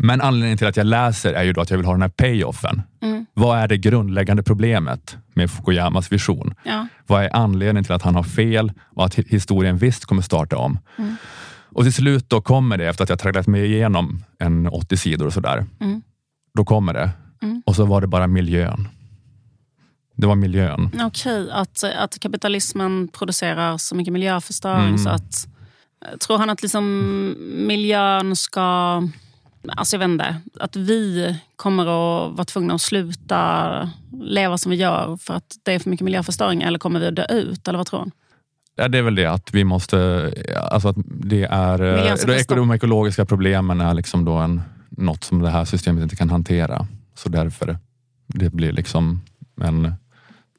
Men anledningen till att jag läser är ju då att jag vill ha den här payoffen. Mm. Vad är det grundläggande problemet med Fukuyamas vision? Ja. Vad är anledningen till att han har fel och att hi- historien visst kommer starta om? Mm. Och till slut då kommer det efter att jag tragglat mig igenom en 80 sidor och sådär. Mm. Då kommer det. Mm. Och så var det bara miljön. Det var miljön. Okej, att, att kapitalismen producerar så mycket miljöförstöring Mm. så att... Tror han att liksom miljön ska... Alltså jag vet inte. Att vi kommer att vara tvungna att sluta leva som vi gör för att det är för mycket miljöförstöring? Eller kommer vi att dö ut? Eller vad tror han? Ja, det är väl det att vi måste, alltså att det är, eh, de ekologiska problemen är liksom då en, något som det här systemet inte kan hantera. Så därför det blir liksom en,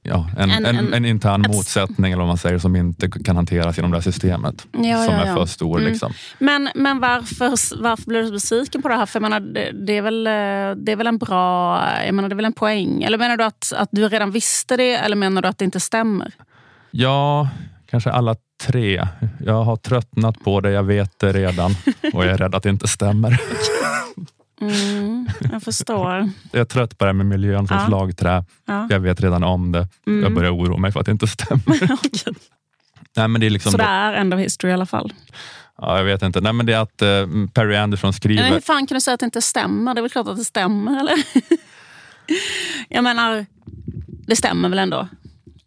ja, en, En- en, en- intern motsättning eller vad man säger som inte kan hanteras genom det här systemet. Ja, som ja, är ja. för stor. Mm. Liksom. Men, men varför, varför blir du så besviken på det här? För jag menar, det, det, är väl, eh, det är väl en bra jag menar, det är väl en poäng? Eller menar du att, att du redan visste det eller menar du att det inte stämmer? Ja, kanske alla tre. Jag har tröttnat på det, jag vet det redan och jag är rädd att det inte stämmer. Mm, jag förstår. Jag är trött på det här med miljön som Ja. slagträ. Ja. Jag vet redan om det. Mm. Jag börjar oroa mig för att det inte stämmer. Okej. Nej, men det är liksom Så det är of history i alla fall. Ja, jag vet inte. Nej, men det är att eh, Perry Anderson skriver... Men hur fan kan du säga att det inte stämmer? Det är väl klart att det stämmer, eller? jag menar, det stämmer väl ändå?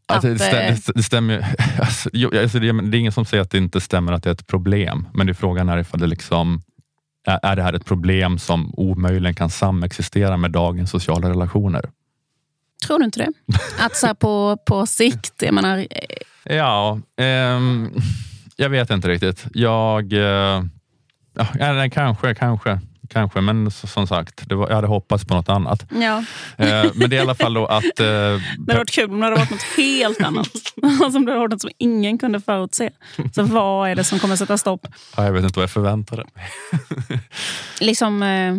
att det, att, stä, eh, det, stämmer alltså, alltså, det är ingen som säger att det inte stämmer att det är ett problem. Men det är frågan är ifall det liksom är, det här ett problem som omöjligen kan samexistera med dagens sociala relationer? Tror du inte det? Att så på, på sikt, jag menar, eh, Ja, ehm, jag vet inte riktigt. Jag... Eh, ja, kanske, kanske, kanske. Men som sagt, det var, jag hade hoppats på något annat. ja. Eh, men det är i alla fall då att... Eh, Det hade varit kul om det hade varit något helt annat. Alltså om det hade varit något som ingen kunde förutse. Så vad är det som kommer sätta stopp? ja, jag vet inte vad jag förväntade mig. Liksom eh,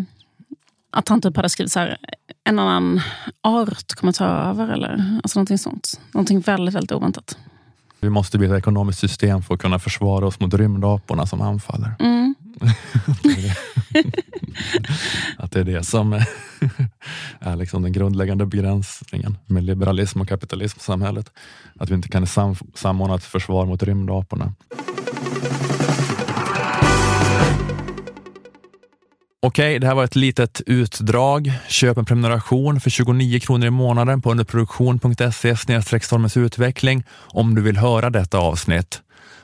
att han typ hade skrivit så här, en annan art kommer ta över eller alltså någonting sånt. Någonting väldigt, väldigt oväntat. Vi måste bli ett ekonomiskt system för att kunna försvara oss mot rymdaporna som anfaller. Mm. Att det är det som är liksom den grundläggande begränsningen med liberalism och kapitalism i samhället. Att vi inte kan sam samordna ett försvar mot rymdaporna. Okej, det här var ett litet utdrag. Köp en prenumeration för 29 kronor i månaden på underproduktion.se stormens utveckling om du vill höra detta avsnitt.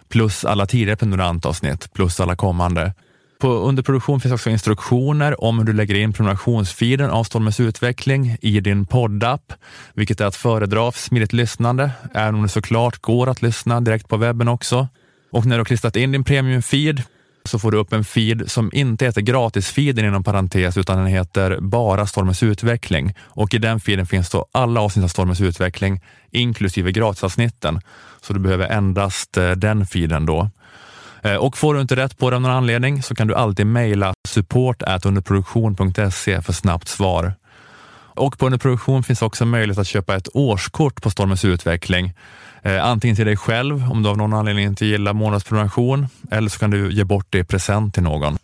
Plus alla tidigare prenumerantavsnitt, plus alla kommande. På underproduktion finns också instruktioner om hur du lägger in prenumerationsfeeden av Stormens utveckling i din poddapp, vilket är att föredra för smidigt lyssnande, även om det såklart går att lyssna direkt på webben också. Och när du har klistrat in din premiumfeed så får du upp en feed som inte heter gratisfeeden inom parentes utan den heter bara Stormens utveckling. Och i den feeden finns då alla avsnitt av Stormens utveckling inklusive gratisavsnitten. Så du behöver endast eh, den feeden då. Eh, och får du inte rätt på det av någon anledning så kan du alltid mejla support underproduktion.se för snabbt svar. Och på underproduktion finns också möjlighet att köpa ett årskort på Stormens utveckling. Eh, antingen till dig själv om du av någon anledning inte gillar månadsprenumeration eller så kan du ge bort det i present till någon.